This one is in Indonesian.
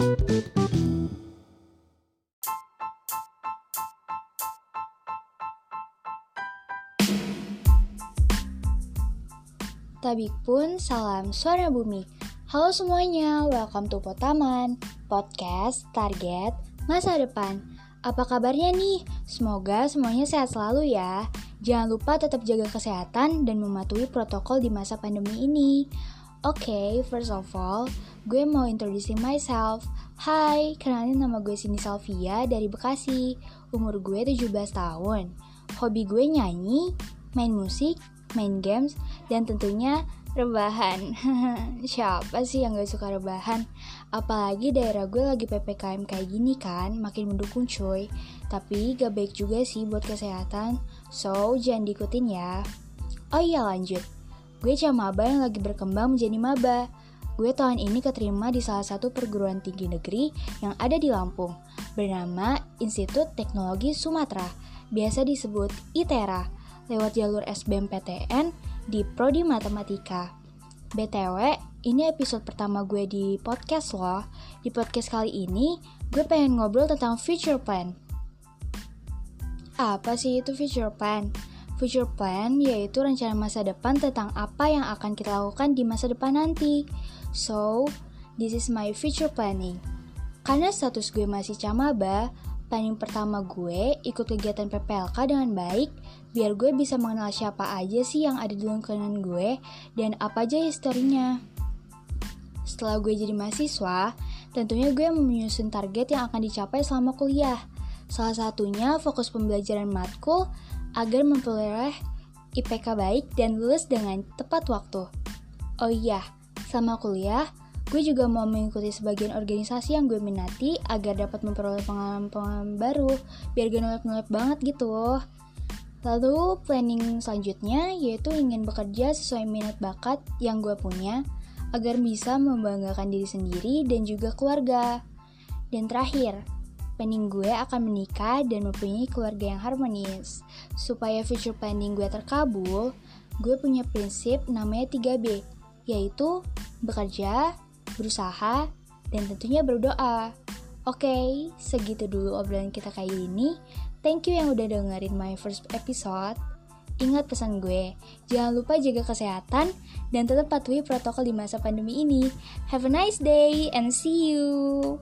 Tabik pun salam suara bumi. Halo semuanya, welcome to Potaman, podcast target masa depan. Apa kabarnya nih? Semoga semuanya sehat selalu ya. Jangan lupa tetap jaga kesehatan dan mematuhi protokol di masa pandemi ini. Okay, first of all, gue mau introducing myself. Hai, kenalin nama gue Cindy Salvia dari Bekasi. Umur gue 17 tahun. Hobi gue nyanyi, main musik, main games, dan tentunya rebahan. Siapa sih yang gak suka rebahan? Apalagi daerah gue lagi PPKM kayak gini kan, makin mendukung coy. Tapi gak baik juga sih buat kesehatan, so jangan diikutin ya. Oh iya lanjut, gue camaba yang lagi berkembang menjadi maba. Gue tahun ini keterima di salah satu perguruan tinggi negeri yang ada di Lampung, bernama Institut Teknologi Sumatera, biasa disebut ITERA lewat jalur SBMPTN di Prodi Matematika. BTW, ini episode pertama gue di podcast loh. Di podcast kali ini, gue pengen ngobrol tentang future plan. Apa sih itu future plan? Future plan yaitu rencana masa depan tentang apa yang akan kita lakukan di masa depan nanti. So, this is my future planning. Karena status gue masih camaba, planning pertama gue ikut kegiatan PPLK dengan baik biar gue bisa mengenal siapa aja sih yang ada di lingkungan gue dan apa aja historinya. Setelah gue jadi mahasiswa, tentunya gue menyusun target yang akan dicapai selama kuliah. Salah satunya fokus pembelajaran matkul agar memperoleh IPK baik dan lulus dengan tepat waktu. Oh iya, selama kuliah, gue juga mau mengikuti sebagian organisasi yang gue minati agar dapat memperoleh pengalaman-pengalaman baru, biar gak nolep-nolep banget gitu. Lalu planning selanjutnya yaitu ingin bekerja sesuai minat bakat yang gue punya agar bisa membanggakan diri sendiri dan juga keluarga. Dan terakhir, planning gue akan menikah dan mempunyai keluarga yang harmonis. Supaya future planning gue terkabul, gue punya prinsip namanya 3B, yaitu bekerja, berusaha, dan tentunya berdoa. Oke, okay, segitu dulu obrolan kita kali ini. Thank you yang udah dengerin my first episode. Ingat pesan gue, jangan lupa jaga kesehatan dan tetap patuhi protokol di masa pandemi ini. Have a nice day and see you.